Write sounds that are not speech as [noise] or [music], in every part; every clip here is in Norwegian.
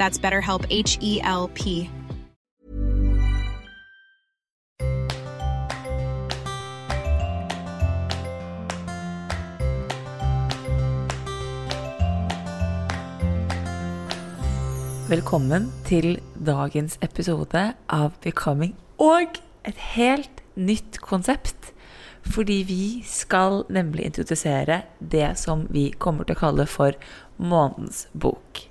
That's BetterHelp H E L P. Velkommen til dagens episode av Becoming og et helt nytt konsept. Fordi vi skal nemlig introdusere det som vi kommer til å kalle for månedens bok.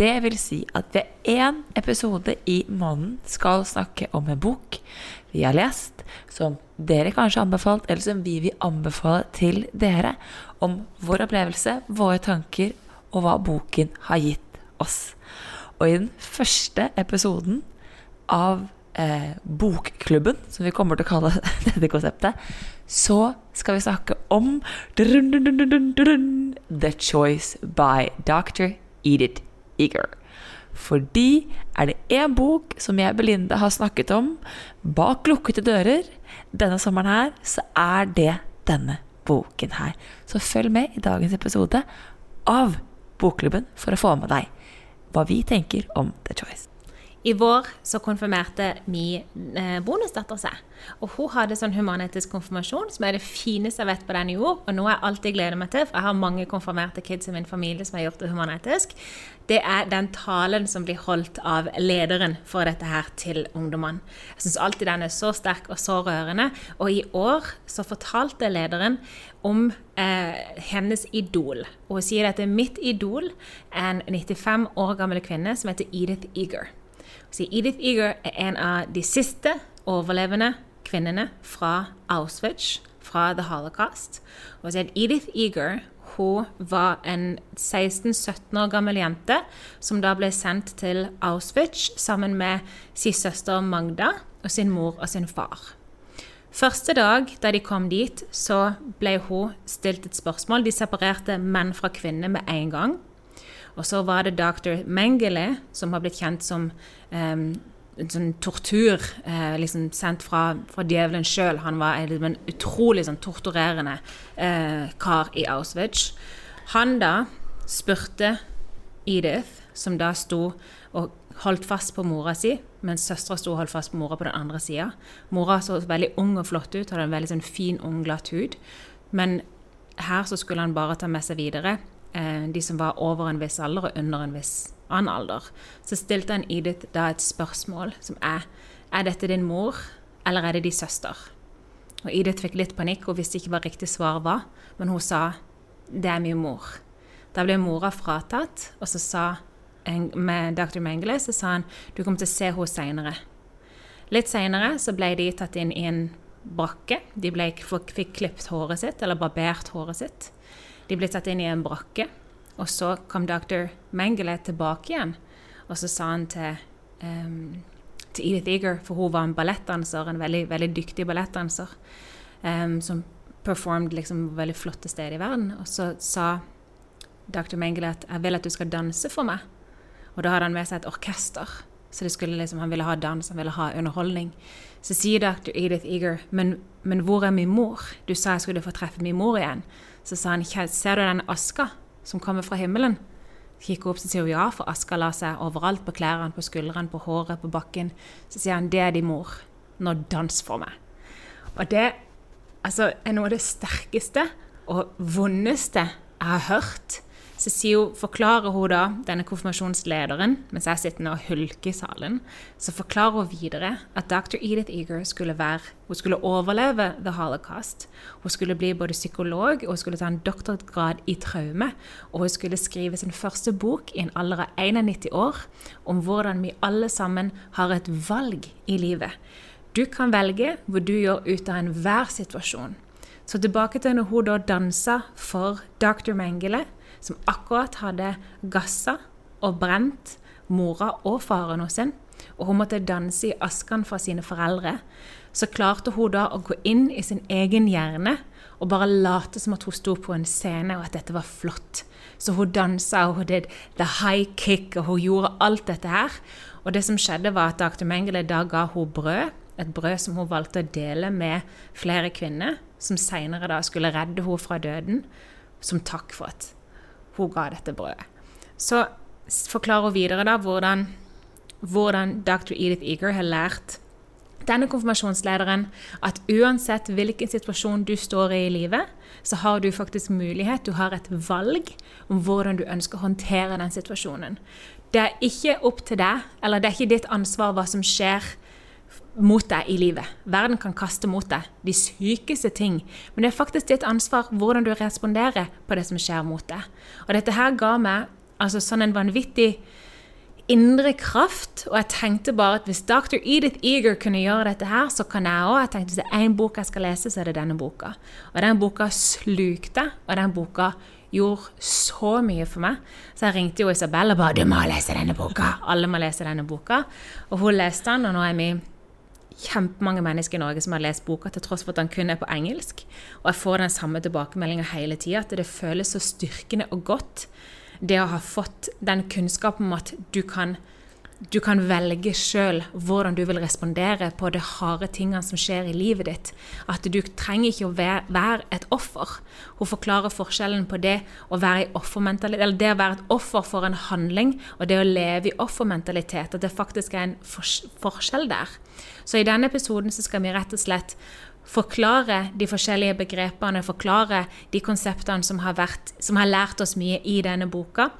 Det vil si at ved én episode i måneden skal snakke om en bok vi har lest, som dere kanskje har anbefalt, eller som vi vil anbefale til dere, om vår opplevelse, våre tanker og hva boken har gitt oss. Og i den første episoden av eh, Bokklubben, som vi kommer til å kalle [laughs] dette konseptet, så skal vi snakke om The Choice by Dr. Edith Eager. Fordi er det én bok som jeg og Belinda har snakket om bak lukkede dører denne sommeren her, så er det denne boken her. Så følg med i dagens episode av Bokklubben for å få med deg hva vi tenker om The Choice. I vår så konfirmerte min eh, bonusdatter seg. Og hun hadde sånn humanetisk konfirmasjon, som er det fineste jeg vet på denne jord. Og noe jeg alltid gleder meg til, for jeg har mange konfirmerte kids i min familie som har gjort det humanetisk. Det er den talen som blir holdt av lederen for dette her til ungdommene. Jeg syns alltid den er så sterk og så rørende. Og i år så fortalte lederen om eh, hennes idol. Og hun sier at mitt idol er en 95 år gammel kvinne som heter Edith Eager. Så Edith Eager er en av de siste overlevende kvinnene fra Auschwitz, fra The Holocaust. Og så Edith Eager hun var en 16-17 år gammel jente som da ble sendt til Auschwitz sammen med sin søster Magda og sin mor og sin far. Første dag da de kom dit, så ble hun stilt et spørsmål. De separerte menn fra kvinner med en gang. Og så var det dr. Mengele, som har blitt kjent som um, sånn tortur eh, liksom sendt fra, fra djevelen sjøl. Han var en, en utrolig sånn torturerende eh, kar i Auschwitz. Han da spurte Edith, som da sto og holdt fast på mora si, mens søstera sto og holdt fast på mora på den andre sida. Mora så veldig ung og flott ut, hadde en veldig sånn fin, ung, glatt hud. Men her så skulle han bare ta med seg videre de som var over en viss alder og under en viss annen alder. Så stilte han Edith da et spørsmål som er er dette din mor, eller er det din søster? Og Edith fikk litt panikk, og visste ikke hva riktig svar var, men hun sa det er min mor. Da ble mora fratatt, og så sa med dr. Mengele så sa han du kommer til å se henne seinere. Litt seinere så ble de tatt inn i en brakke. De ble, fikk klippet håret sitt, eller barbert håret siit. De ble tatt inn i en brakke. Og så kom dr. Mengele tilbake igjen, og så sa han til, um, til Edith Eager, for hun var en ballettdanser, en veldig, veldig dyktig ballettdanser, um, som performed liksom veldig flotte steder i verden. Og så sa dr. Mengele at 'jeg vil at du skal danse for meg'. Og da hadde han med seg et orkester. Så det liksom, han ville ha dans, han ville ha underholdning. Så sier dr. Edith Eager, men, men hvor er min mor? Du sa jeg skulle få treffe min mor igjen. Så sa han, ser du den aska som kommer fra himmelen? Kikker opp, så sier hun ja, for aska la seg overalt, på klærne, på skuldrene, på håret, på bakken. Så sier han, det er din mor. Nå dans for meg. Og det altså, er noe av det sterkeste og vondeste jeg har hørt så forklarer hun da, denne konfirmasjonslederen, mens jeg sitter og hulker i salen, så forklarer hun videre at dr. Edith Eager skulle være Hun skulle overleve the holocaust. Hun skulle bli både psykolog, og hun skulle ta en doktorgrad i traume. Og hun skulle skrive sin første bok i en alder av 91 år om hvordan vi alle sammen har et valg i livet. Du kan velge hvor du gjør ut av enhver situasjon. Så tilbake til når hun da dansa for dr. Mengele, som akkurat hadde gassa og brent mora og faren sin, og hun måtte danse i askene fra sine foreldre, så klarte hun da å gå inn i sin egen hjerne og bare late som at hun sto på en scene, og at dette var flott. Så hun dansa, og hun did the high kick, og hun gjorde alt dette her. Og det som skjedde, var at dr. Mengele da ga hun brød, et brød som hun valgte å dele med flere kvinner, som seinere da skulle redde henne fra døden, som takk for at hun ga dette brødet. Så forklarer hun videre da hvordan, hvordan dr. Edith Eager har lært denne konfirmasjonslederen at uansett hvilken situasjon du står i i livet, så har du faktisk mulighet, du har et valg om hvordan du ønsker å håndtere den situasjonen. Det er ikke opp til deg, eller det er ikke ditt ansvar hva som skjer mot deg i livet. Verden kan kaste mot deg de sykeste ting. Men det er faktisk ditt ansvar hvordan du responderer på det som skjer mot deg. Og dette her ga meg altså sånn en vanvittig indre kraft. Og jeg tenkte bare at hvis dr. Edith Eager kunne gjøre dette her, så kan jeg òg. Jeg tenkte hvis det er én bok jeg skal lese, så er det denne boka. Og den boka slukte, og den boka gjorde så mye for meg. Så jeg ringte jo Isabel og bare 'Du må lese denne boka!' Alle må lese denne boka. Og hun leste den, og nå er vi kjempemange mennesker i Norge som har lest boka, til tross for at den kun er på engelsk. Og jeg får den samme tilbakemeldinga hele tida, at det føles så styrkende og godt det å ha fått den kunnskapen om at du kan du kan velge sjøl hvordan du vil respondere på de harde tingene som skjer i livet ditt. At du trenger ikke å være et offer. Hun forklarer forskjellen på det å være, det å være et offer for en handling og det å leve i offermentalitet. At det faktisk er en forskjell der. Så i denne episoden skal vi rett og slett forklare de forskjellige begrepene, forklare de konseptene som har, vært, som har lært oss mye i denne boka.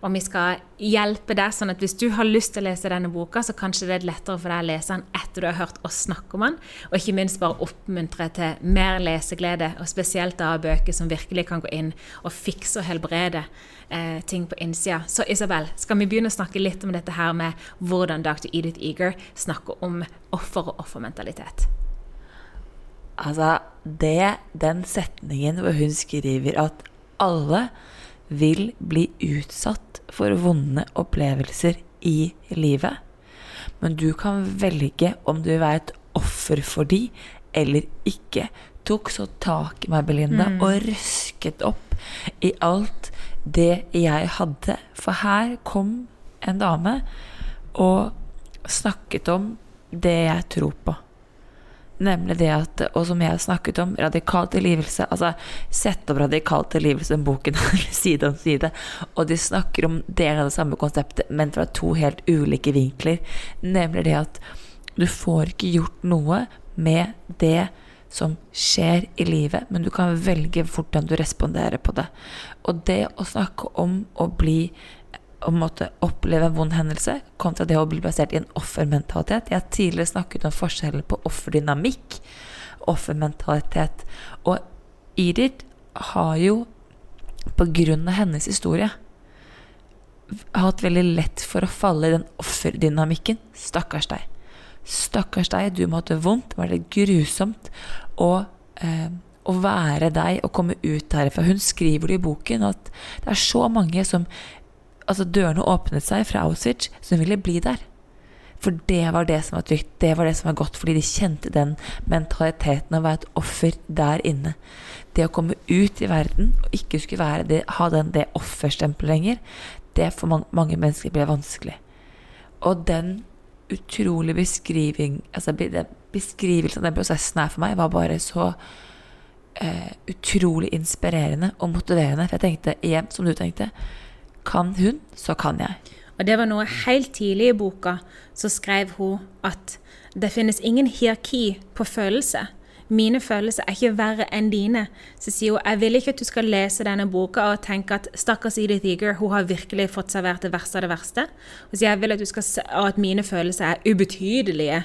Og vi skal hjelpe deg, sånn at hvis du har lyst til å lese denne boka, så kanskje det er lettere for deg å lese den etter du har hørt oss snakke om den. Og ikke minst bare oppmuntre til mer leseglede, og spesielt av bøker som virkelig kan gå inn og fikse og helbrede eh, ting på innsida. Så Isabel, skal vi begynne å snakke litt om dette her med hvordan dr. Edith Eager snakker om offer og offermentalitet? Altså, det, den setningen hvor hun skriver at alle vil bli utsatt for vonde opplevelser i livet. Men du kan velge om du vil være et offer for de eller ikke. Tok så tak i meg, Belinda, mm. og røsket opp i alt det jeg hadde. For her kom en dame og snakket om det jeg tror på. Nemlig det at, og som jeg snakket om, radikal tilgivelse. Altså sett opp radikal tilgivelse, i boken [laughs] side om side. Og de snakker om delen av det samme konseptet, men fra to helt ulike vinkler. Nemlig det at du får ikke gjort noe med det som skjer i livet, men du kan velge hvordan du responderer på det. Og det å snakke om å bli å måtte oppleve en vond hendelse kontra det å bli basert i en offermentalitet. Jeg har tidligere snakket om forskjellen på offerdynamikk offermentalitet. Og Irid har jo, på grunn av hennes historie, hatt veldig lett for å falle i den offerdynamikken. Stakkars deg. Stakkars deg, du må ha det vondt, det var det grusomt. å, eh, å være deg og komme ut derfra. Hun skriver det i boken at det er så mange som altså dørene åpnet seg fra Auschwitz, så hun ville bli der. For det var det som var trygt, det var det som var godt, fordi de kjente den mentaliteten av å være et offer der inne. Det å komme ut i verden og ikke skulle være det, ha den, det offerstempelet lenger, det for mange, mange mennesker ble vanskelig. Og den utrolig beskriving altså, Beskrivelsen av den prosessen her for meg var bare så eh, utrolig inspirerende og motiverende. For jeg tenkte igjen, som du tenkte, kan hun, så kan jeg. Og det var noe helt tidlig i boka, så skrev hun at det finnes ingen hierarki på følelse. Mine følelser er ikke verre enn dine. Så sier hun jeg vil ikke at du skal lese denne boka og tenke at stakkars Edith Eager, hun har virkelig fått servert det verste av det verste. Hun sier jeg vil at, du skal se, at mine følelser er ubetydelige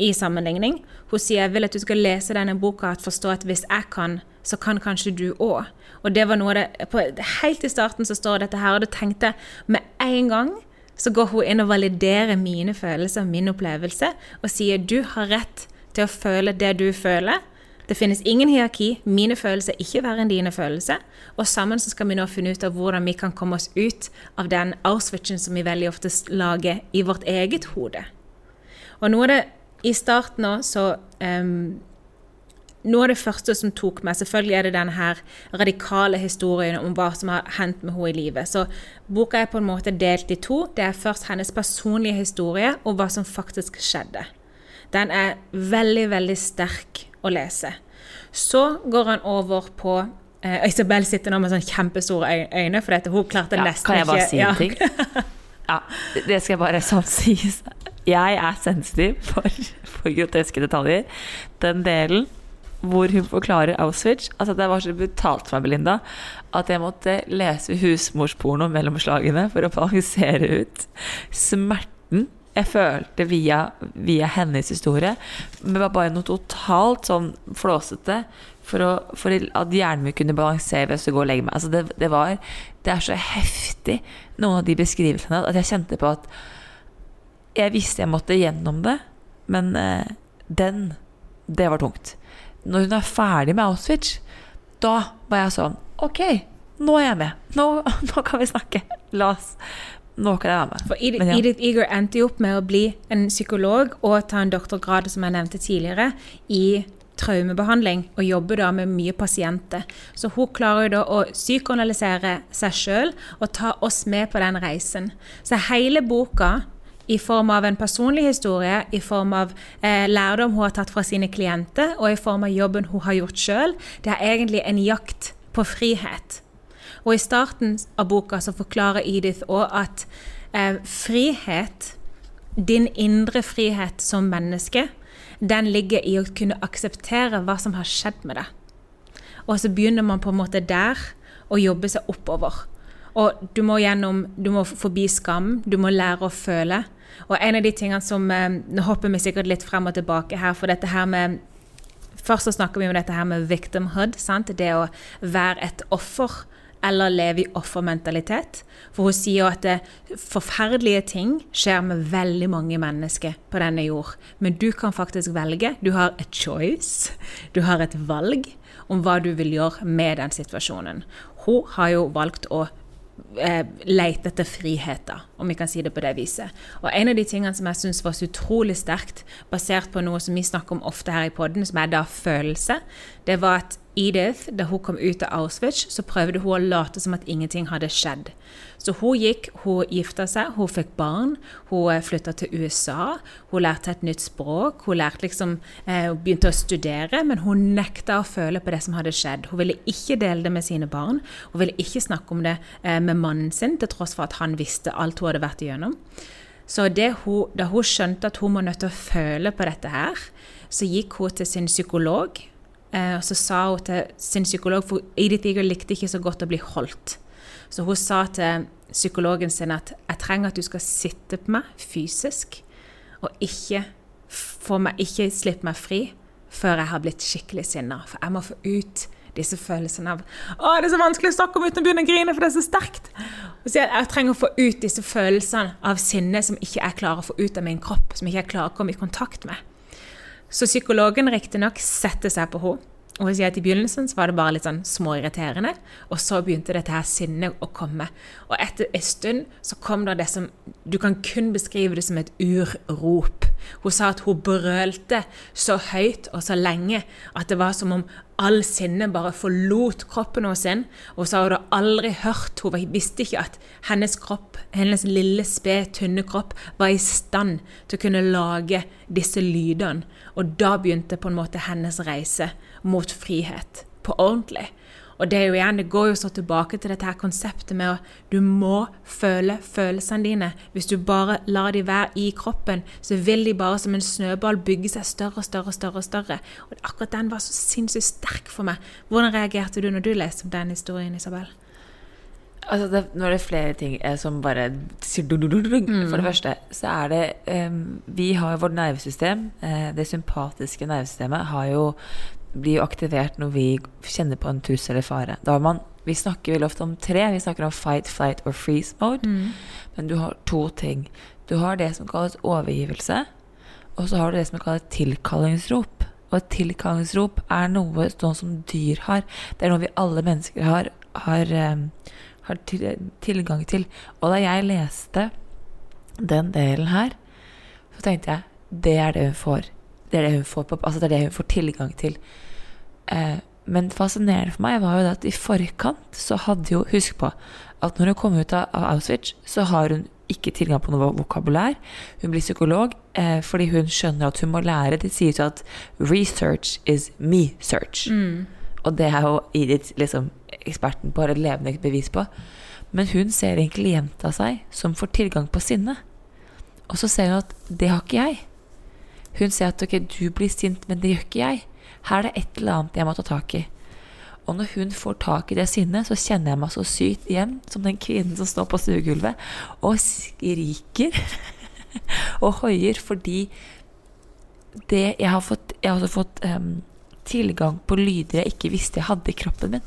i sammenligning. Hun sier jeg vil at du skal lese denne boka og forstå at hvis jeg kan, så kan kanskje du òg. Og det var noe av det, på, Helt i starten så står dette her, og du tenkte med en gang så går hun inn og validerer mine følelser, min opplevelse, og sier du har rett til å føle det du føler. Det finnes ingen hierarki. Mine følelser er ikke verre enn dine følelser. Og sammen så skal vi nå finne ut av hvordan vi kan komme oss ut av den Auschwitzen som vi veldig ofte lager i vårt eget hode. Og noe av det i starten nå, så um, Noe av det første som tok meg, selvfølgelig er det denne her radikale historien om hva som har hendt med henne i livet. Så boka er på en måte delt i to. Det er først hennes personlige historie og hva som faktisk skjedde. Den er veldig, veldig sterk å lese. Så går han over på eh, Isabel sitter nå med sånn kjempestore øyne, for dette, hun klarte Ja, nesten kan jeg bare ikke si ja. en ting? Ja, det skal jeg bare sånn sies. Jeg er sensitiv for, for groteske detaljer. Den delen hvor hun forklarer Auschwitz Altså Det var så brutalt for meg, Belinda, at jeg måtte lese husmorsporno mellom slagene for å balansere ut smerten jeg følte via, via hennes historie. Men det var bare noe totalt sånn flåsete for, å, for at hjernen min kunne balansere ved å gå og legge meg. Altså det, det, var, det er så heftig, noen av de beskrivelsene, at jeg kjente på at jeg visste jeg måtte gjennom det, men eh, den Det var tungt. Når hun er ferdig med Auschwitz, da var jeg sånn Ok, nå er jeg med. Nå, [laughs] nå kan vi snakke. La oss Nå kan jeg være med. For Edith, Men ja. Edith Eager endte jo opp med å bli en psykolog og ta en doktorgrad, som jeg nevnte tidligere, i traumebehandling, og jobber da med mye pasienter. Så hun klarer jo da å psykoanalysere seg sjøl og ta oss med på den reisen. Så hele boka i form av en personlig historie, i form av eh, lærdom hun har tatt fra sine klienter, og i form av jobben hun har gjort sjøl. Det er egentlig en jakt på frihet. Og i starten av boka så forklarer Edith òg at eh, frihet, din indre frihet som menneske, den ligger i å kunne akseptere hva som har skjedd med deg. Og så begynner man på en måte der å jobbe seg oppover. Og du må gjennom, du må forbi skam, du må lære å føle. Og en av de tingene som eh, Nå hopper vi sikkert litt frem og tilbake her, for dette her med Først så snakker vi om dette her med victimhood. Sant? Det å være et offer eller leve i offermentalitet. For hun sier jo at det, forferdelige ting skjer med veldig mange mennesker på denne jord. Men du kan faktisk velge. Du har et choice. Du har et valg om hva du vil gjøre med den situasjonen. Hun har jo valgt å eh, lete etter friheter, om vi kan si det på det viset. Og en av de tingene som jeg syns var så utrolig sterkt, basert på noe som vi snakker om ofte her i podden, som er da følelse, det var at Edith, da hun kom ut av Auschwitz, så prøvde hun å late som at ingenting hadde skjedd. Så hun gikk, hun gifta seg, hun fikk barn, hun flytta til USA, hun lærte et nytt språk, hun liksom, eh, begynte å studere, men hun nekta å føle på det som hadde skjedd. Hun ville ikke dele det med sine barn, hun ville ikke snakke om det eh, med mannen sin, til tross for at han visste alt hun hadde vært igjennom. Så hun, da hun skjønte at hun var nødt til å føle på dette her, så gikk hun til sin psykolog. Eh, og så sa hun til sin psykolog, for Edith Eager likte ikke så godt å bli holdt. Så hun sa til psykologen sin at jeg trenger at du skal sitte på meg fysisk, og ikke, meg, ikke slippe meg fri før jeg har blitt skikkelig sinna. For jeg må få ut disse følelsene av Å, det er så vanskelig å snakke om uten å begynne å grine, for det er så sterkt. Og så jeg, jeg trenger å få ut disse følelsene av sinne som ikke jeg klarer å få ut av min kropp, som ikke jeg klarer å komme i kontakt med. Så psykologen riktignok setter seg på henne. Og hvis jeg Til begynnelsen så var det bare litt sånn småirriterende, og så begynte dette her sinnet å komme. Og etter en stund så kom det det som Du kan kun beskrive det som et urrop. Hun sa at hun brølte så høyt og så lenge at det var som om all sinne bare forlot kroppen hennes. Og så har hun aldri hørt Hun visste ikke at hennes kropp, hennes lille, sped, tynne kropp, var i stand til å kunne lage disse lydene. Og da begynte på en måte hennes reise mot frihet. På ordentlig. Og det er jo igjen, det går jo så tilbake til dette her konseptet med at du må føle følelsene dine. Hvis du bare lar de være i kroppen, så vil de bare som en snøball bygge seg større og større og større. og større. Og akkurat den var så sinnssykt sterk for meg. Hvordan reagerte du når du leste om den historien, Isabel? Altså det, er det flere ting eh, som bare sier. Mm. For det første så er det um, Vi har jo vårt nervesystem. Eh, det sympatiske nervesystemet har jo blir jo aktivert når vi kjenner på en trussel eller fare. Da har man, vi snakker veldig ofte om tre. Vi snakker om fight, flight or freeze mode. Mm. Men du har to ting. Du har det som kalles overgivelse, og så har du det som kalles tilkallingsrop. Og et tilkallingsrop er noe sånn som dyr har. Det er noe vi alle mennesker har, har, um, har til, tilgang til. Og da jeg leste den delen her, så tenkte jeg det er det hun får. Det er det hun får, på, altså det er det hun får tilgang til. Eh, men fascinerende for meg var jo det at i forkant så hadde jo Husk på at når hun kom ut av, av Auschwitz, så har hun ikke tilgang på noe vokabulær. Hun blir psykolog eh, fordi hun skjønner at hun må lære. Det sies jo at 'research is me search'. Og det er jo Edith liksom, eksperten på, et levende bevis på. Men hun ser egentlig jenta seg som får tilgang på sinne. Og så ser hun at det har ikke jeg. Hun sier at ok, du blir sint, men det gjør ikke jeg. Her er det et eller annet jeg må ta tak i. Og når hun får tak i det sinnet, så kjenner jeg meg så sykt igjen som den kvinnen som står på stuegulvet og skriker [laughs] og hoier fordi det jeg har fått Jeg har også fått um, tilgang på lyder jeg ikke visste jeg hadde i kroppen min.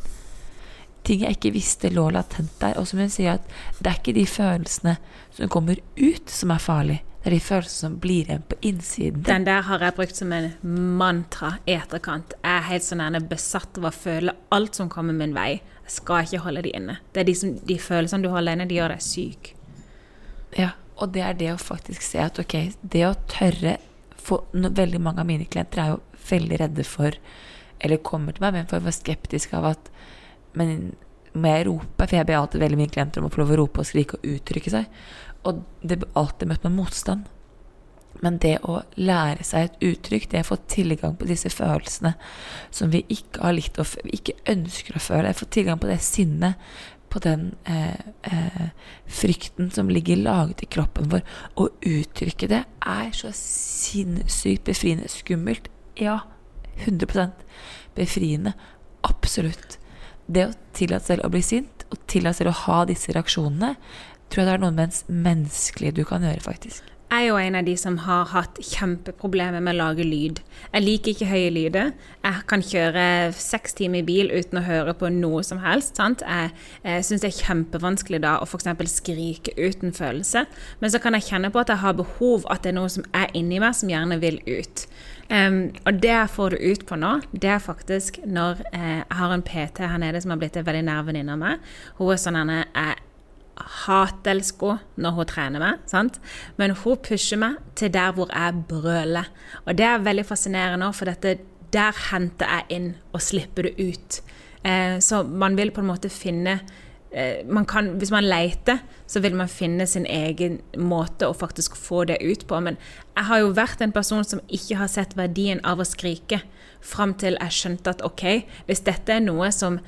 Ting jeg ikke visste lå latent der. Og som hun sier, at det er ikke de følelsene som kommer ut, som er farlig. Det er de følelsene som blir igjen på innsiden. Den der har jeg brukt som en mantra i etterkant. Jeg er helt sånn her besatt av å føle alt som kommer min vei. Jeg skal ikke holde de inne. Det er de, som, de følelsene du holder inne, de gjør deg syk. Ja, og det er det å faktisk se at ok, det å tørre for, no, Veldig mange av mine klienter er jo veldig redde for Eller kommer til meg med en form være skeptisk av at Men må jeg rope? For jeg ber alltid veldig mine klienter om å få lov å rope og skrike og uttrykke seg. Og det ble alltid møtt med motstand. Men det å lære seg et uttrykk, det å få tilgang på disse følelsene som vi ikke har likt å ikke ønsker å føle, få tilgang på det sinnet, på den eh, eh, frykten som ligger laget i kroppen vår, og uttrykke det, er så sinnssykt befriende. Skummelt, ja. 100% befriende. Absolutt. Det å tillate selv å bli sint, og tillate selv å ha disse reaksjonene, tror jeg det er noe mens menneskelig du kan gjøre, faktisk. Jeg er jo en av de som har hatt kjempeproblemer med å lage lyd. Jeg liker ikke høye lyder. Jeg kan kjøre seks timer i bil uten å høre på noe som helst. Sant? Jeg, jeg syns det er kjempevanskelig da å f.eks. skrike uten følelse. Men så kan jeg kjenne på at jeg har behov, at det er noe som er inni meg som gjerne vil ut. Um, og det jeg får det ut på nå, det er faktisk når eh, jeg har en PT her nede som har blitt en veldig nær venninne av meg. Hun er sånn henne, jeg hatelsker når hun trener meg, sant? men hun pusher meg til der hvor jeg brøler. Og det er veldig fascinerende, for dette, der henter jeg inn og slipper det ut. Eh, så man vil på en måte finne eh, man kan, Hvis man leter, så vil man finne sin egen måte å faktisk få det ut på. Men jeg har jo vært en person som ikke har sett verdien av å skrike, fram til jeg skjønte at ok, hvis dette er noe som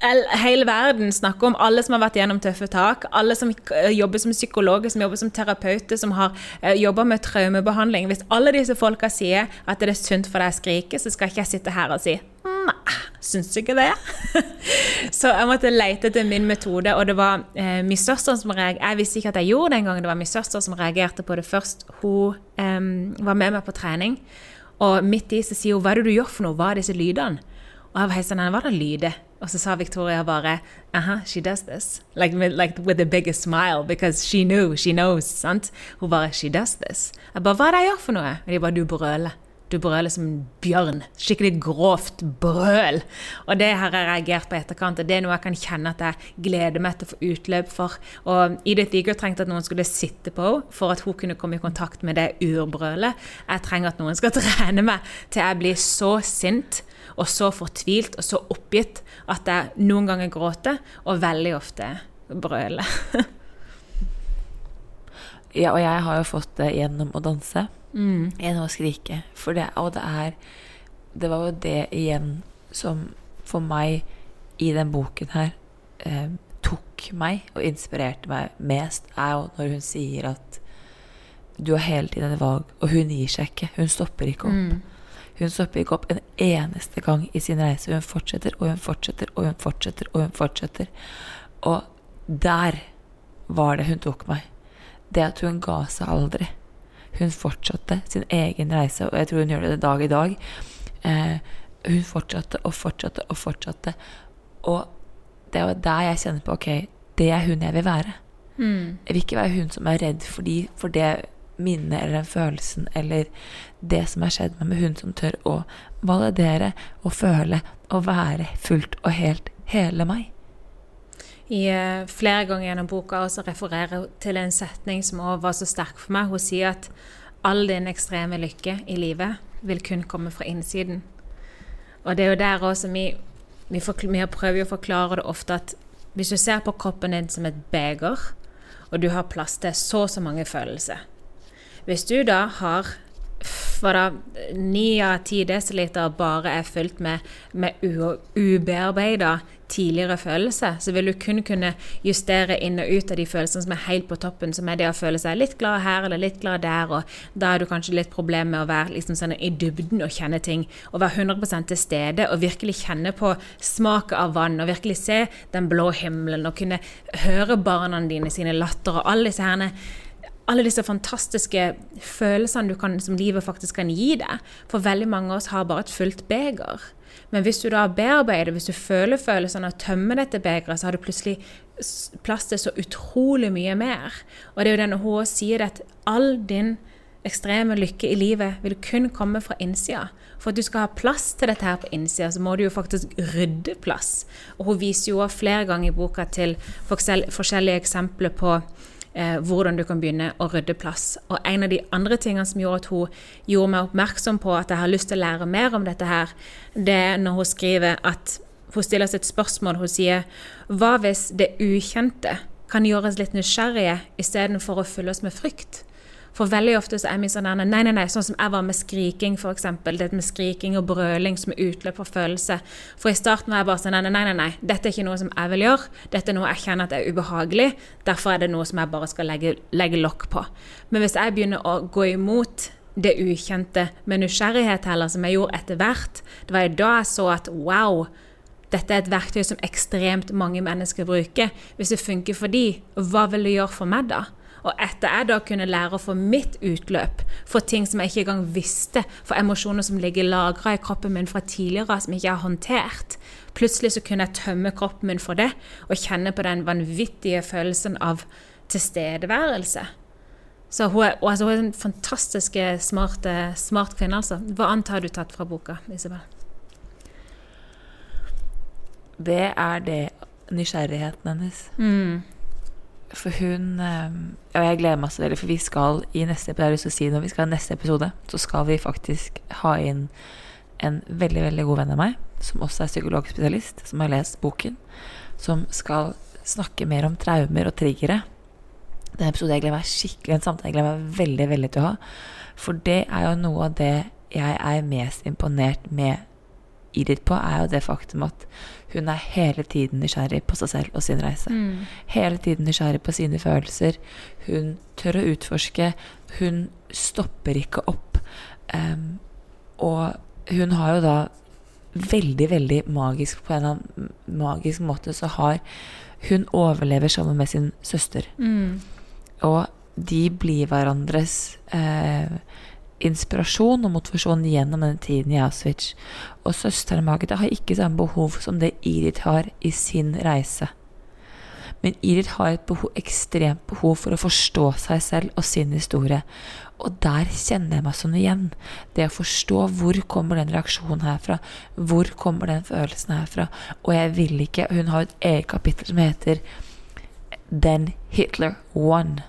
hele verden snakker om alle som har vært gjennom tøffe tak, alle som eh, jobber som psykologer, som jobber som terapeuter, som har uh, jobba med traumebehandling. Hvis alle disse folka sier at det er sunt for deg å skrike, så skal ikke jeg sitte her og si nei, syns ikke det? [laughs] så jeg måtte lete etter min metode, og det var uh, min søster som reagerte. Jeg visste ikke at jeg gjorde det engang, det var min søster som reagerte på det først. Hun em, var med meg på trening, og midt i så sier hun 'hva er det du gjør for noe', hva er disse lydene? Og jeg var sånn, hva det lyder? Og så sa Victoria bare, aha, she does this. Like, like with the biggest smile, because she knew, she knows, sant? Hun bare, she does this. Jeg bare, hva er det jeg gjør for noe? Og de bare, du brøler. Du brøler som en bjørn. Skikkelig grovt brøl. Og det har jeg reagert på etterkant, og det er noe jeg kan kjenne at jeg gleder meg til å få utløp for. Og Edith Eager trengte at noen skulle sitte på henne for at hun kunne komme i kontakt med det urbrølet. Jeg trenger at noen skal [laughs] trene meg til jeg blir så sint og så fortvilt og så oppgitt at jeg noen ganger gråter, og veldig ofte brøler. [laughs] Ja, og jeg har jo fått det gjennom å danse. Mm. Gjennom å skrike. For det, og det er Det var jo det igjen som for meg i den boken her eh, tok meg og inspirerte meg mest, er jo når hun sier at du har hele tiden et valg, og hun gir seg ikke. Hun stopper ikke opp. Mm. Hun stopper ikke opp en eneste gang i sin reise. Hun fortsetter og hun fortsetter og hun fortsetter og hun fortsetter. Og der var det hun tok meg. Det at hun ga seg aldri. Hun fortsatte sin egen reise, og jeg tror hun gjør det dag i dag. Eh, hun fortsatte og fortsatte og fortsatte. Og det var der jeg kjenner på ok, det er hun jeg vil være. Mm. Jeg vil ikke være hun som er redd for, de, for det minnet eller den følelsen eller det som har skjedd meg, med hun som tør å validere og føle og være fullt og helt hele meg. I, eh, flere ganger gjennom boka også refererer til en setning som også var så sterk for meg. Hun sier at all din ekstreme lykke i livet vil kun komme fra innsiden. Og det er jo der også vi, vi, vi prøver å forklare det ofte at hvis du ser på kroppen din som et beger, og du har plass til så og så mange følelser Hvis du da har da, ni av ti desiliter bare er fylt med, med ubearbeida tidligere følelser, så vil du kun kunne justere inn og ut av de følelsene som er helt på toppen, som er det å føle seg litt glad her eller litt glad der, og da er du kanskje litt problem med å være liksom sånn i dybden og kjenne ting, og være 100 til stede og virkelig kjenne på smaket av vann, og virkelig se den blå himmelen, og kunne høre barna dine sine latter og alle disse herne alle disse fantastiske følelsene kan, som livet faktisk kan gi deg. For veldig mange av oss har bare et fullt beger. Men hvis du da bearbeider, hvis du føler følelsene og tømmer dette begeret, så har du plutselig plass til så utrolig mye mer. Og det er jo denne hun sier at all din ekstreme lykke i livet vil kun komme fra innsida. For at du skal ha plass til dette her på innsida, så må du jo faktisk rydde plass. Og hun viser jo også flere ganger i boka til forskjellige eksempler på eh, hvordan du kan begynne å rydde plass. Og en av de andre tingene som gjorde at hun gjorde meg oppmerksom på at jeg har lyst til å lære mer om dette her, det er når hun skriver at hun stiller oss et spørsmål. Hun sier Hva hvis det ukjente kan gjøre oss litt nysgjerrige istedenfor å fylle oss med frykt? For veldig ofte så er vi sånn nei, nei, nei, sånn som jeg var med skriking, eksempel. Det med skriking og brøling som er utløp for følelse. For i starten var jeg bare sånn, nei, nei, nei, nei, dette er ikke noe som jeg vil gjøre. Dette er noe jeg kjenner at er ubehagelig. Derfor er det noe som jeg bare skal legge, legge lokk på. Men hvis jeg begynner å gå imot det ukjente med nysgjerrighet heller, som jeg gjorde etter hvert, det var jo da jeg så at wow, dette er et verktøy som ekstremt mange mennesker bruker. Hvis det funker for de, hva vil det gjøre for meg da? Og etter jeg da kunne lære å få mitt utløp for ting som jeg ikke engang visste, for emosjoner som ligger lagra i kroppen min fra tidligere, som jeg ikke har håndtert, plutselig så kunne jeg tømme kroppen min for det, og kjenne på den vanvittige følelsen av tilstedeværelse. Så hun er, altså, hun er en fantastisk smart, eh, smart kvinne, altså. Hva annet har du tatt fra boka, Isabel? Det er det nysgjerrigheten hennes. Mm. For hun eh, Og jeg gleder meg så veldig, for vi skal i neste episode, si når vi skal i neste episode, så skal vi faktisk ha inn en veldig, veldig god venn av meg, som også er psykologspesialist, som har lest boken, som skal snakke mer om traumer og triggere. Det er en episode jeg gleder meg skikkelig en samtale jeg gleder meg veldig, veldig til å ha. For det er jo noe av det jeg er mest imponert med Edith på, er jo det faktum at hun er hele tiden nysgjerrig på seg selv og sin reise. Mm. Hele tiden nysgjerrig på sine følelser. Hun tør å utforske. Hun stopper ikke opp. Um, og hun har jo da veldig, veldig magisk på en eller annen magisk måte så har Hun overlever sammen med sin søster. Mm. Og de blir hverandres eh, inspirasjon og motivasjon gjennom den tiden i Auschwitz. Og søsteren Magda har ikke samme behov som det Irit har i sin reise. Men Irit har et behov, ekstremt behov for å forstå seg selv og sin historie. Og der kjenner jeg meg sånn igjen. Det å forstå hvor kommer den reaksjonen herfra, hvor kommer den følelsen herfra. Og jeg vil ikke Hun har et eget kapittel som heter Then Hitler won.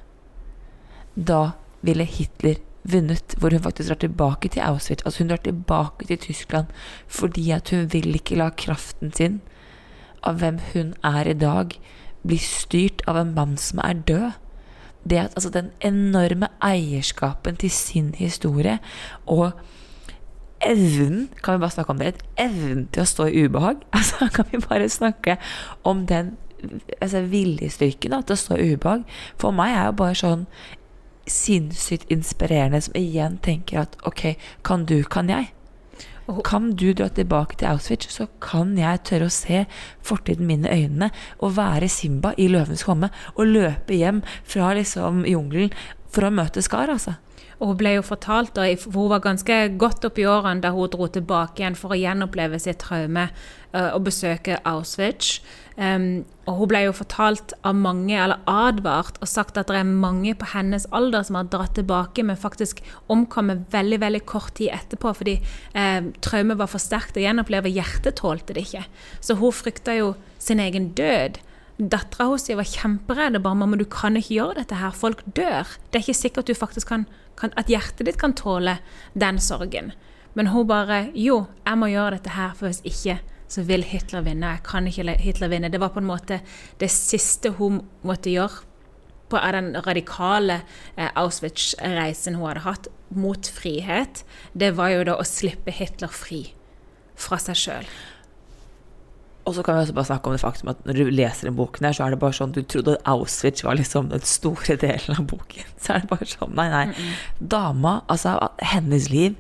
Da ville Hitler vunnet, hvor hun faktisk drar tilbake til Auschwitz. Altså hun drar tilbake til Tyskland fordi at hun vil ikke la kraften sin, av hvem hun er i dag, bli styrt av en mann som er død det at altså den enorme eierskapen til sin historie og evnen Kan vi bare snakke om det? Evnen til å stå i ubehag? [laughs] Altså, kan vi bare snakke om den altså, viljestyrken til å stå i ubehag? For meg er jo bare sånn sinnssykt inspirerende, som igjen tenker at ok, kan du, kan jeg? Kan du dra tilbake til Auschwitz, så kan jeg tørre å se fortiden min i øynene og være Simba i Løvens komme og løpe hjem fra liksom jungelen for å møte Skar, altså. Og hun ble jo fortalt, for hun var ganske godt opp i årene da hun dro tilbake igjen for å gjenoppleve sitt traume uh, og besøke Auschwitz. Um, og hun ble jo fortalt av mange, eller advart og sagt at det er mange på hennes alder som har dratt tilbake, men faktisk omkommet veldig veldig kort tid etterpå fordi eh, traumet var for sterkt å gjenoppleve. Hjertet tålte det ikke. Så hun frykta jo sin egen død. Dattera hennes var kjemperedd. bare, 'Mamma, du kan ikke gjøre dette her. Folk dør.' Det er ikke sikkert du faktisk kan, kan, at hjertet ditt kan tåle den sorgen. Men hun bare 'Jo, jeg må gjøre dette her, for hvis ikke så vil Hitler vinne. Jeg kan ikke Hitler vinne. Det var på en måte det siste hun måtte gjøre på den radikale eh, Auschwitz-reisen hun hadde hatt mot frihet. Det var jo da å slippe Hitler fri fra seg sjøl. Og så kan vi også bare snakke om det faktum at når du leser den boken her, så er det bare sånn Du trodde at Auschwitz var liksom den store delen av boken. [laughs] Så er det bare sånn Nei, nei. Mm -mm. Dama, altså hennes liv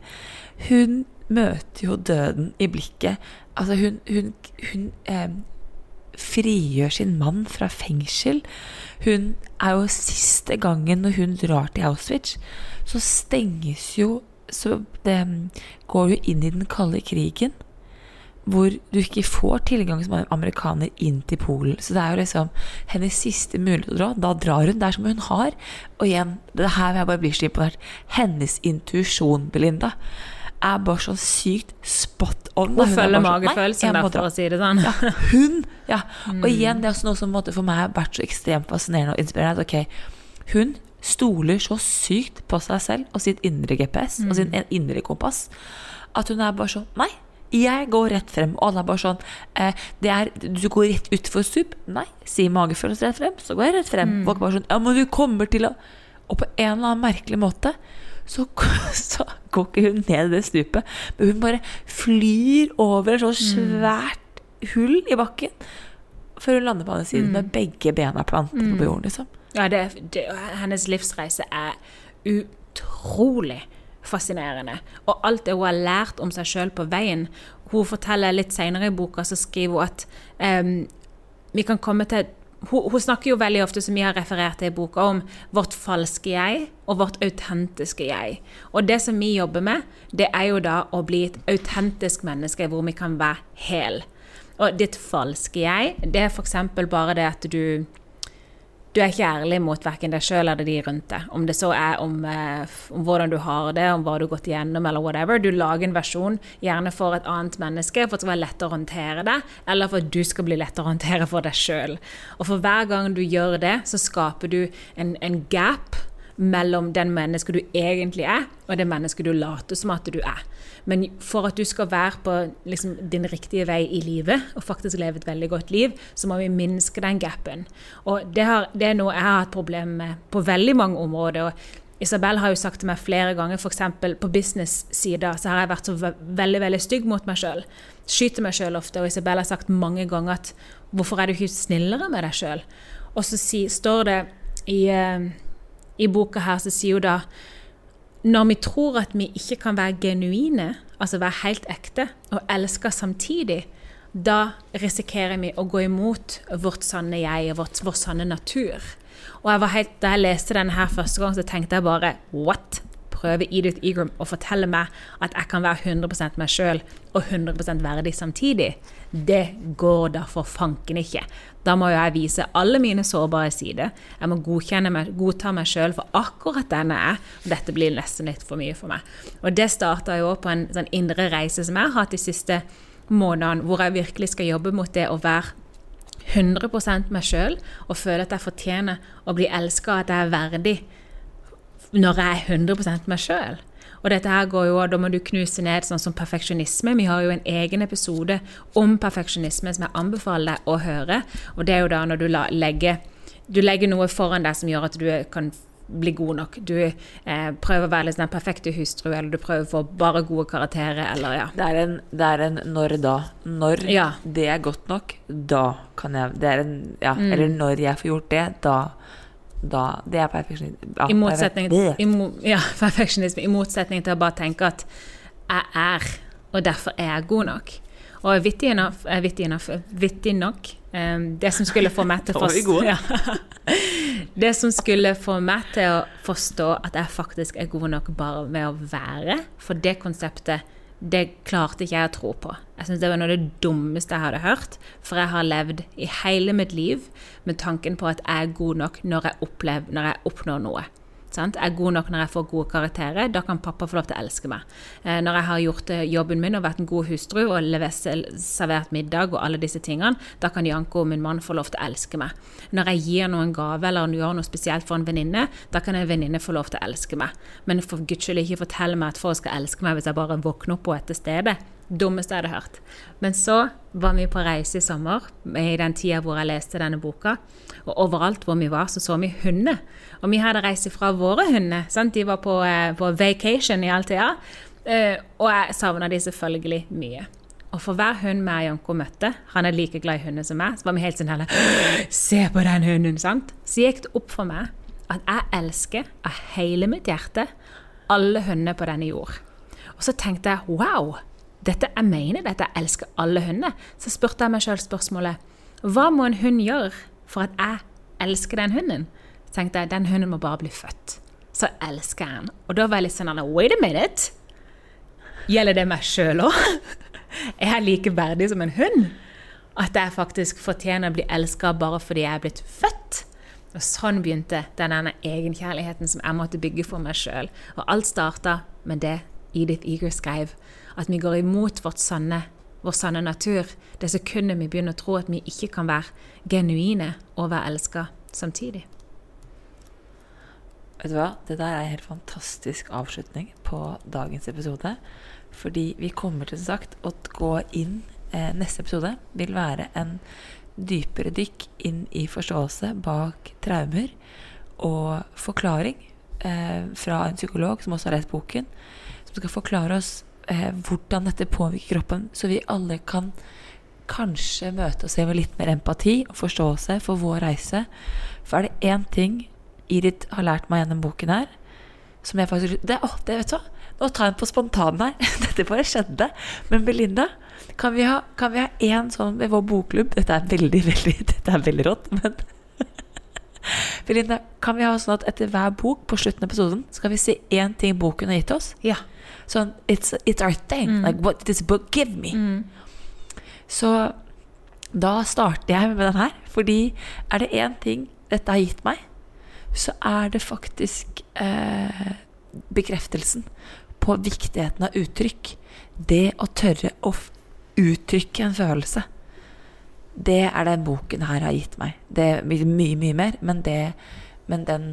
Hun møter jo døden i blikket. Altså, hun, hun, hun eh, frigjør sin mann fra fengsel. Hun er jo siste gangen når hun drar til Auschwitz, så stenges jo Så det går jo inn i den kalde krigen hvor du ikke får tilgang som amerikaner inn til Polen. Så det er jo liksom hennes siste mulighet å dra. Da drar hun der som hun har. Og igjen, det her vil jeg bare bli så imponert. Hennes intuisjon, Belinda, er bare så sykt spot on. Hun, hun følger magefølelsen der, for å si det sånn. Ja, hun! Ja. [laughs] Og igjen, det er også noe som for meg har vært så ekstremt fascinerende og inspirerende. Ok, hun stoler så sykt på seg selv og sitt indre GPS mm. og sin indre kompass at hun er bare sånn Nei, jeg går rett frem. Og alle er bare sånn eh, det er, Du går rett utfor stup. Nei. Sier magefølelsen rett frem, så går jeg rett frem. Mm. Folk bare sånn Ja, men du kommer til å Og på en eller annen merkelig måte så, [laughs] så går ikke hun ned i det stupet, men hun bare flyr over et så mm. svært hull i bakken før hun lander på andre siden mm. med begge bena plantet mm. på jorden. liksom. Ja, det, det, hennes livsreise er utrolig fascinerende. Og alt det hun har lært om seg sjøl på veien. Hun forteller litt seinere i boka, så skriver hun at um, vi kan komme til hun, hun, snakker jo veldig ofte, som vi har referert til i boka, om vårt falske jeg og vårt autentiske jeg. Og det som vi jobber med, det er jo da å bli et autentisk menneske hvor vi kan være hel. Og ditt falske jeg, det er f.eks. bare det at du du er ikke ærlig mot verken deg sjøl eller de rundt deg. Om det så er om, eh, om, hvordan du har det, om hva du har gått igjennom, eller whatever. Du lager en versjon gjerne for et annet menneske for at det skal være lettere å håndtere det, eller for at du skal bli lettere å håndtere for deg sjøl. Og for hver gang du gjør det, så skaper du en, en gap mellom den mennesket du egentlig er, og det mennesket du later som at du er. Men for at du skal være på liksom, din riktige vei i livet, og faktisk leve et veldig godt liv, så må vi minske den gapen. Og det, har, det er noe jeg har hatt problemer med på veldig mange områder. og Isabel har jo sagt til meg flere ganger, f.eks. på business-sida, så har jeg vært så veldig veldig stygg mot meg sjøl. Skyter meg sjøl ofte. Og Isabel har sagt mange ganger at hvorfor er du ikke snillere med deg sjøl? Og så si, står det i, uh, i boka her, så sier hun da når vi tror at vi ikke kan være genuine, altså være helt ekte, og elske samtidig, da risikerer vi å gå imot vårt sanne jeg og vår sanne natur. Og jeg helt, Da jeg leste den her første gang, så tenkte jeg bare What? Prøver Edith Egram å fortelle meg at jeg kan være 100% meg sjøl og 100% verdig samtidig. Det går da for fanken ikke. Da må jo jeg vise alle mine sårbare sider. Jeg må meg, godta meg sjøl for akkurat den jeg er. Og dette blir nesten litt for mye for meg. Og det starta jo på en sånn indre reise som jeg har hatt de siste månedene, hvor jeg virkelig skal jobbe mot det å være 100% meg sjøl og føle at jeg fortjener å bli elska, at jeg er verdig når jeg er 100% meg sjøl. Og dette her går jo, Da må du knuse ned sånn som perfeksjonisme. Vi har jo en egen episode om perfeksjonisme som jeg anbefaler deg å høre. Og det er jo da når du legger, du legger noe foran deg som gjør at du kan bli god nok. Du eh, prøver å være liksom den perfekte hustru, eller du prøver å få bare gode karakterer, eller ja. Det er en, det er en når da. Når ja. det er godt nok, da kan jeg Det er en Ja, mm. eller når jeg får gjort det, da da, det er perfeksjonisme. Ja, I, motsetning, i, ja, [laughs] perfeksjonisme. I motsetning til å bare tenke at jeg er, og derfor er jeg god nok. Og vittig enough, vittig enough, vittig nok um, Det som skulle få meg til [laughs] å forstå ja, [laughs] Det som skulle få meg til å forstå at jeg faktisk er god nok bare med å være, for det konseptet det klarte ikke jeg å tro på. Jeg synes Det var noe av det dummeste jeg hadde hørt. For jeg har levd i hele mitt liv med tanken på at jeg er god nok når jeg, opplever, når jeg oppnår noe. Sant? Jeg er god nok når jeg får gode karakterer. Da kan pappa få lov til å elske meg. Eh, når jeg har gjort eh, jobben min og vært en god hustru og levert, servert middag og alle disse tingene, da kan Janko, min mann, få lov til å elske meg. Når jeg gir noen gave eller gjør noe spesielt for en venninne, da kan en venninne få lov til å elske meg. Men for guds skyld ikke fortell meg at folk skal elske meg hvis jeg bare våkner opp på dette sted. Dummeste jeg hadde hørt. Men så var vi på reise i sommer, i den tida hvor jeg leste denne boka. Og overalt hvor vi var, så så vi hunder. Og vi hadde reist fra våre hunder. Sant? De var på, eh, på vacation i Altea. Eh, og jeg savna de selvfølgelig mye. Og for hver hund vi og Janko møtte, han er like glad i hunder som meg, så var vi helt sånn hele Se på den hunden! sant? Så gikk det opp for meg at jeg elsker av hele mitt hjerte alle hunder på denne jord. Og så tenkte jeg wow! Dette, jeg mener dette, jeg elsker alle hunder. Så spurte jeg meg sjøl spørsmålet hva må en hund gjøre for at jeg elsker den hunden? Så tenkte jeg den hunden må bare bli født. Så elsker jeg den. Og da var jeg litt sånn Wait a minute! Gjelder det meg sjøl òg? [laughs] Er jeg like verdig som en hund? At jeg faktisk fortjener å bli elska bare fordi jeg er blitt født? Og sånn begynte denne egenkjærligheten som jeg måtte bygge for meg sjøl. Og alt starta med det Edith Eager skrev at vi går imot sanne, vår sanne natur det sekundet vi begynner å tro at vi ikke kan være genuine og være elska samtidig. Vet du hva? Det der er en helt fantastisk avslutning på dagens episode. Fordi vi kommer til sagt å gå inn eh, Neste episode vil være en dypere dykk inn i forståelse bak traumer og forklaring eh, fra en psykolog som også har lest boken, som skal forklare oss eh, hvordan dette påvirker kroppen, så vi alle kan kanskje møte oss med litt mer empati og forståelse for vår reise. For er det én ting Irit har lært meg gjennom boken her, som jeg faktisk det, å, det vet du hva? Nå tar jeg den på spontanen her. [laughs] Dette bare skjedde. Men Belinda, kan vi ha, kan vi ha én sånn ved vår bokklubb Dette er veldig, veldig, [laughs] dette er veldig rått, men [laughs] Belinda, kan vi ha sånn at etter hver bok på slutten av episoden skal vi si én ting boken har gitt oss? Ja. Sånn it's, it's our thing. Mm. Like what did this book give me? Mm. Så da starter jeg med den her. Fordi er det én ting dette har gitt meg, så er det faktisk eh, bekreftelsen på viktigheten av uttrykk. Det å tørre å uttrykke en følelse. Det er den boken her har gitt meg. Det er mye, mye mer, men, det, men den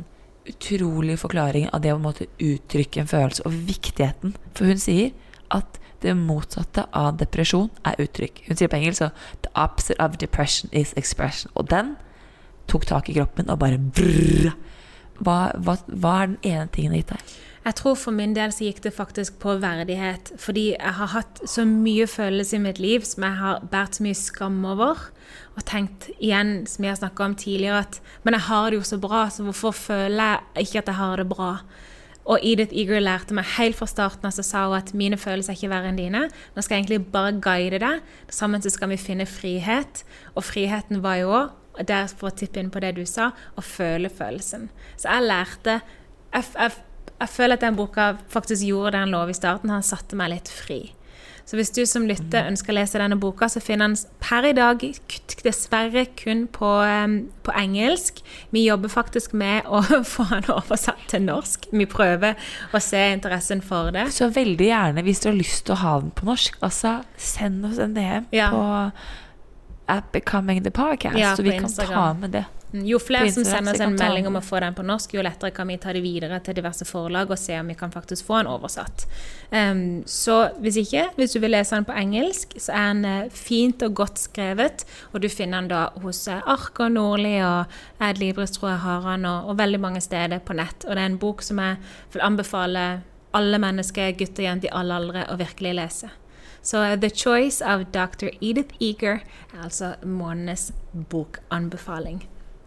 utrolige forklaring av det å måtte uttrykke en følelse, og viktigheten. For hun sier at det motsatte av depresjon er uttrykk. Hun sier på engelsk så The opposite of depression is expression. Og den tok tak i kroppen og bare brrr. Hva, hva, hva er den ene tingen det har gitt deg? Jeg tror for min del så gikk det faktisk på verdighet. Fordi jeg har hatt så mye følelse i mitt liv som jeg har båret så mye skam over. Og tenkt igjen, som jeg har snakka om tidligere, at Men jeg har det jo så bra, så hvorfor føler jeg ikke at jeg har det bra? Og Edith Eager lærte meg helt fra starten av så sa hun at mine følelser er ikke verre enn dine. Nå skal jeg egentlig bare guide deg. Sammen så skal vi finne frihet. Og friheten var jo òg, og der for å tippe inn på det du sa, å føle følelsen. Så jeg lærte jeg, jeg jeg føler at den boka faktisk gjorde det han lov i starten. Han satte meg litt fri. Så hvis du som lytter ønsker å lese denne boka, så finner den per i dag dessverre kun på, på, engelsk. Vi jobber faktisk med å [laughs] få den oversatt til norsk. Vi prøver å se interessen for det. Så veldig gjerne, hvis du har lyst til å ha den på norsk, altså send oss en DM ja. på At Becoming the Podcast, ja, så vi kan ta med det. Jo flere som sender oss en melding om å få den på norsk, jo lettere kan vi ta det videre til diverse forlag og se om vi kan faktisk få den oversatt. Um, så hvis ikke, hvis du vil lese den på engelsk, så er den uh, fint og godt skrevet. Og du finner den da hos uh, Ark og Nordli og Ed Libris, tror jeg har den, og, og, veldig mange steder på nett. Og det er en bok som jeg vil anbefale alle mennesker, gutter og jenter i alle aldre, å virkelig lese. Så uh, The Choice av Dr. Edith Eager er altså månedens bokanbefaling.